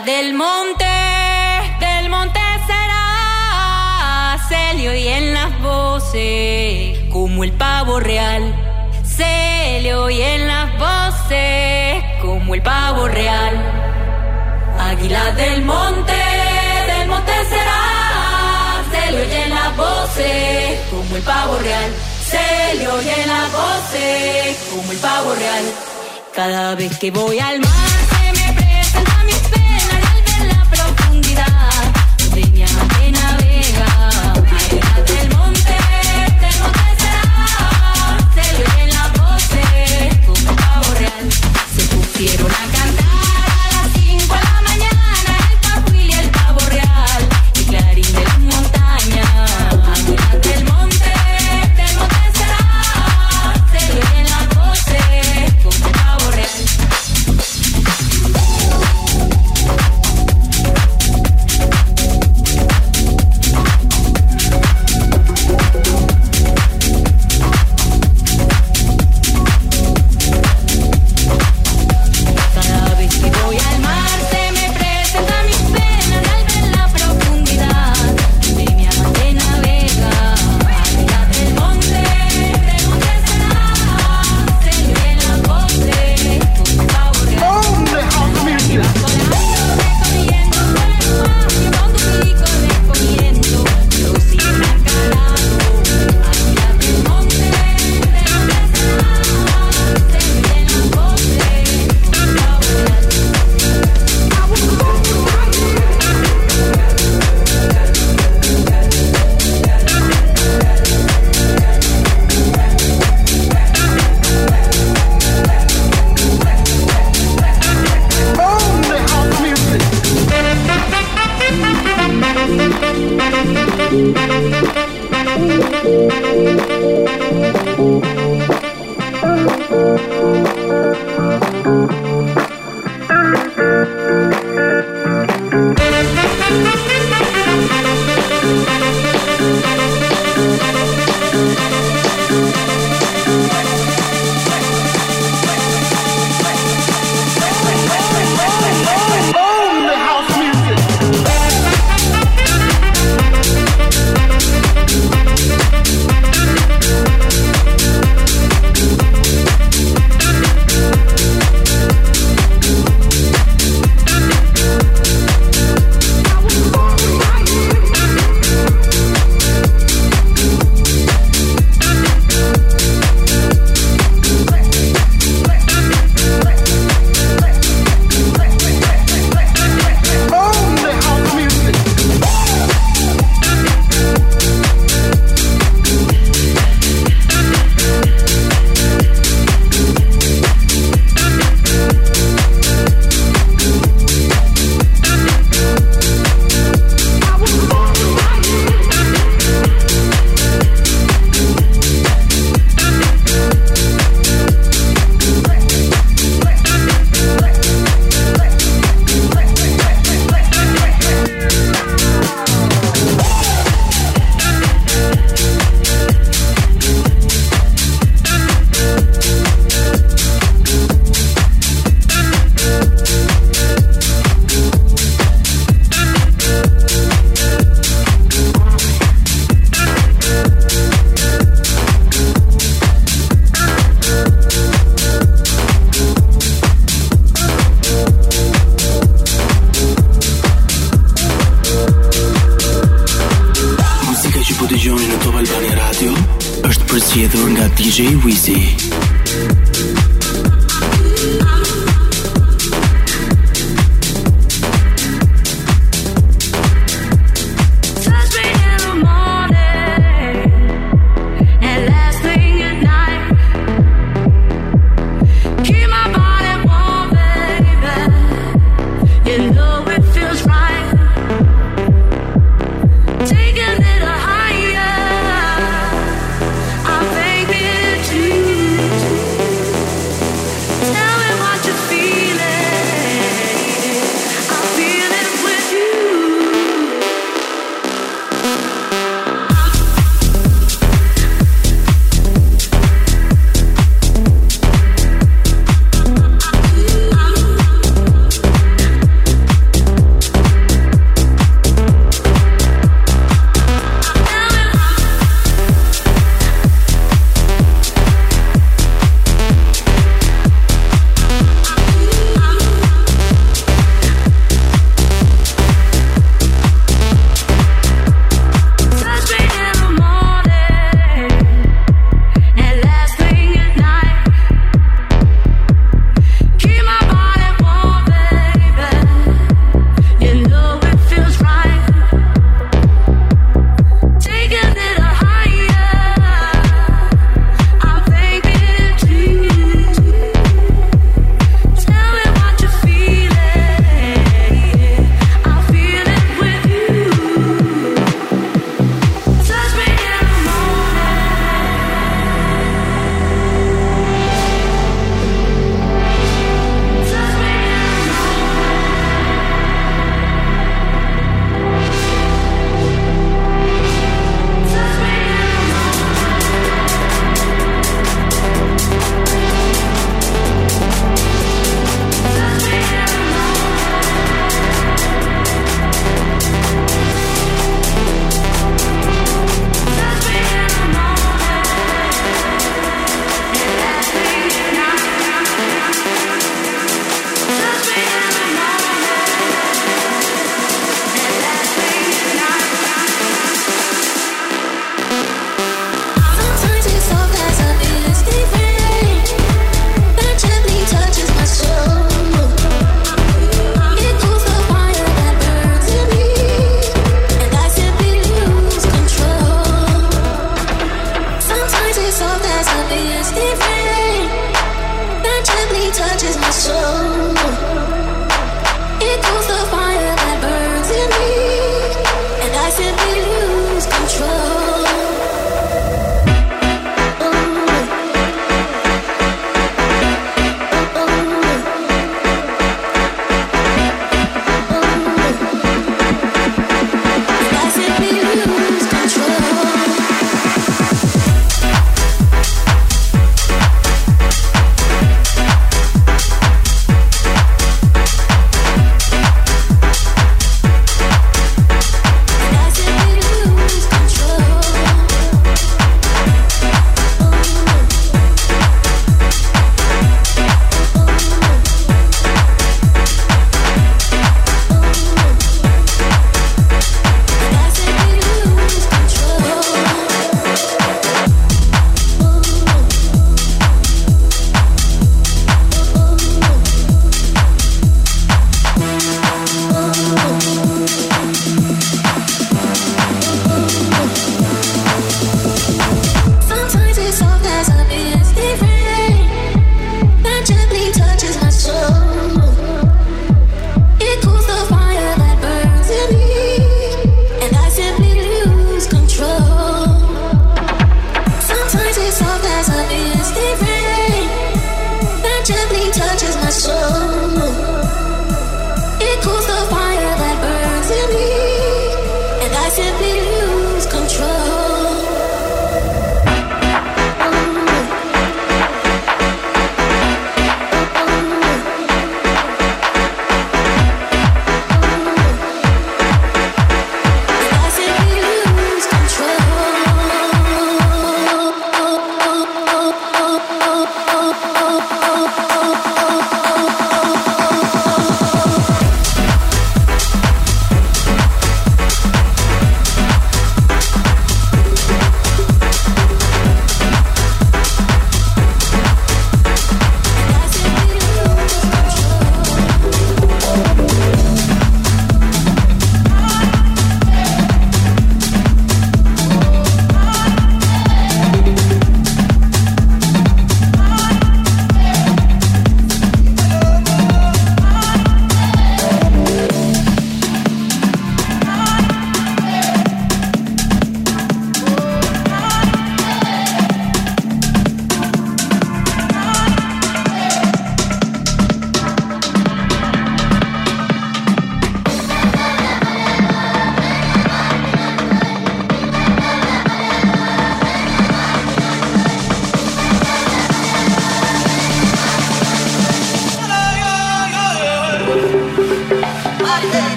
Del monte, del monte será Celio y en las voces, como el pavo real. Celio y en las voces, como el pavo real. Águila del monte, del monte será Celio y en las voces, como el pavo real. Celio y en las voces, como el pavo real. Cada vez que voy al mar.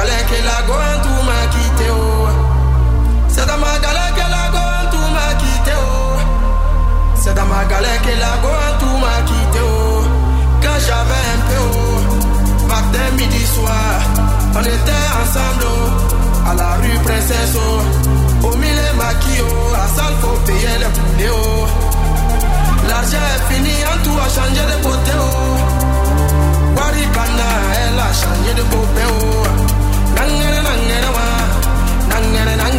magala que la go ma quitté oh. C'est dans magala que la go ma quitté oh. C'est dans magala que la go ma quitté oh. Quand j'avais un peu oh. Matin, midi, soir, on était ensemble oh. À la rue Princesse oh. Au milieu maquillot, oh. la salle faut payer les poulet oh. L'argent est fini, en tout a changé de côté oh. Elle a changé de copain. Oh. Nang na na na na na na na na na na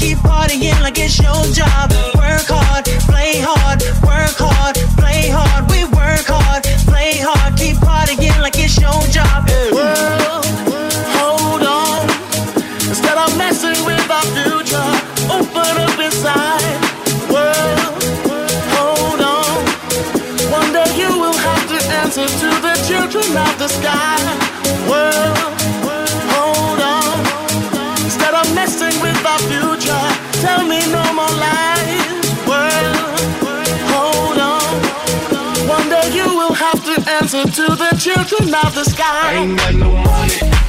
Keep partying like it's your job. Work hard, play hard, work hard, play hard. We work hard, play hard. Keep partying like it's your job. World, hold on. Instead of messing with our future, open up inside. World, hold on. One day you will have to answer to the children of the sky. children of the sky. Ain't got no money.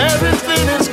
everything is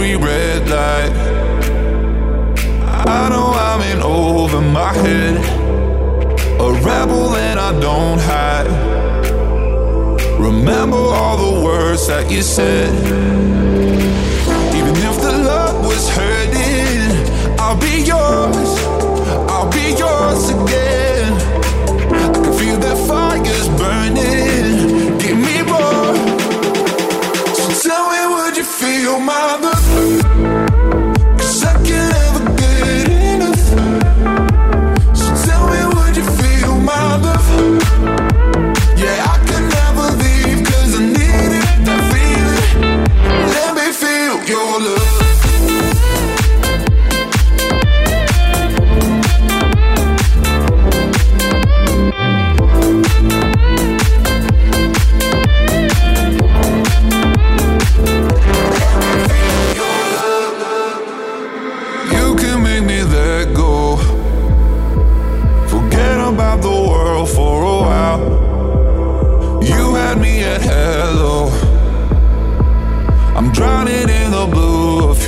every red light. I know I'm in over my head, a rebel and I don't hide. Remember all the words that you said. Even if the love was hurting, I'll be yours. I'll be yours again. I can feel that fire's burning. feel my love.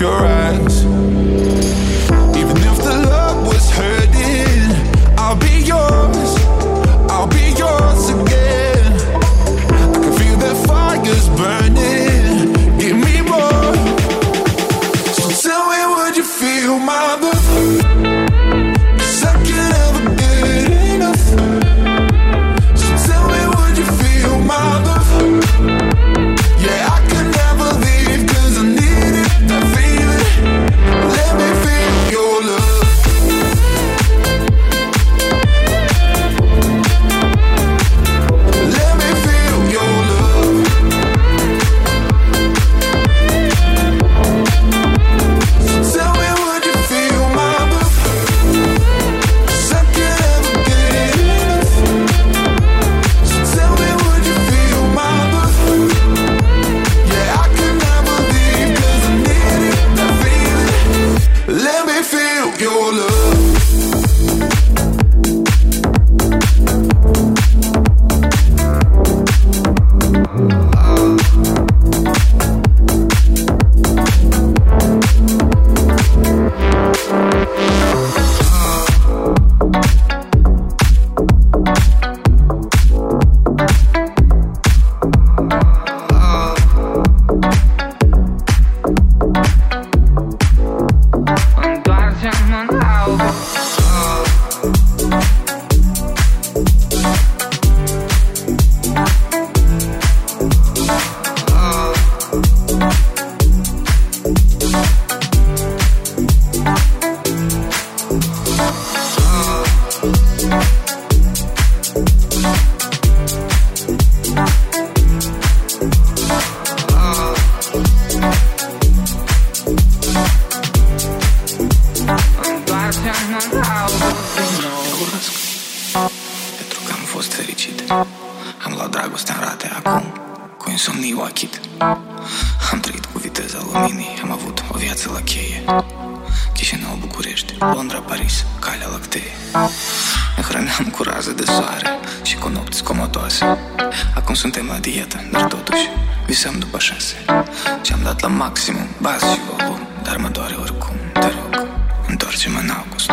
you're right. Paris, Calea Lactee Ne hrăneam cu raze de soare Și cu nopți scomotoase Acum suntem la dietă, dar totuși Visăm după șase. Ce-am dat la maximum, bas și volum Dar mă doare oricum, te rog Întoarce-mă în august.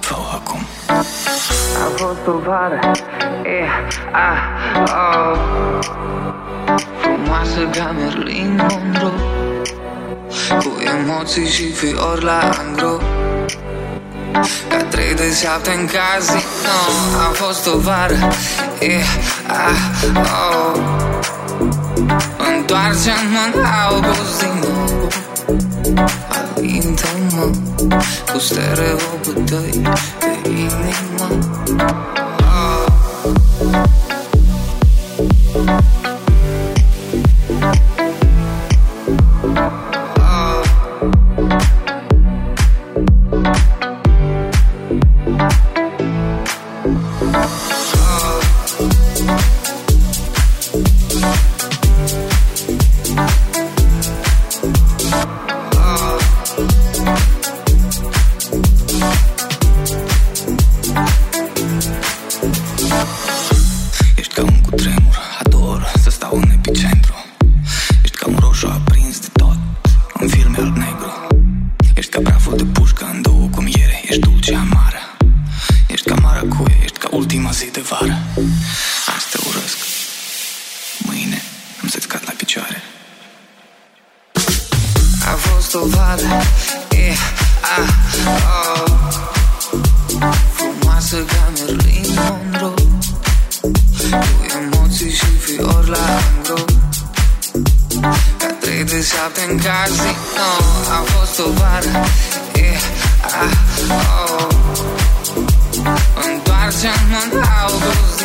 Fă acum. A fost o vară. E, a, oh. Frumoasă ca Merlin Monroe Cu emoții și fiori la angro Ca trei de șapte în casino A fost o vară. E, a, oh. Întoarce-mă în august din nou Alintă-mă cu stereopul tăi de inimă. Ești trei de șapte în casino A fost o vară e, a, oh. Întoarce-mă în august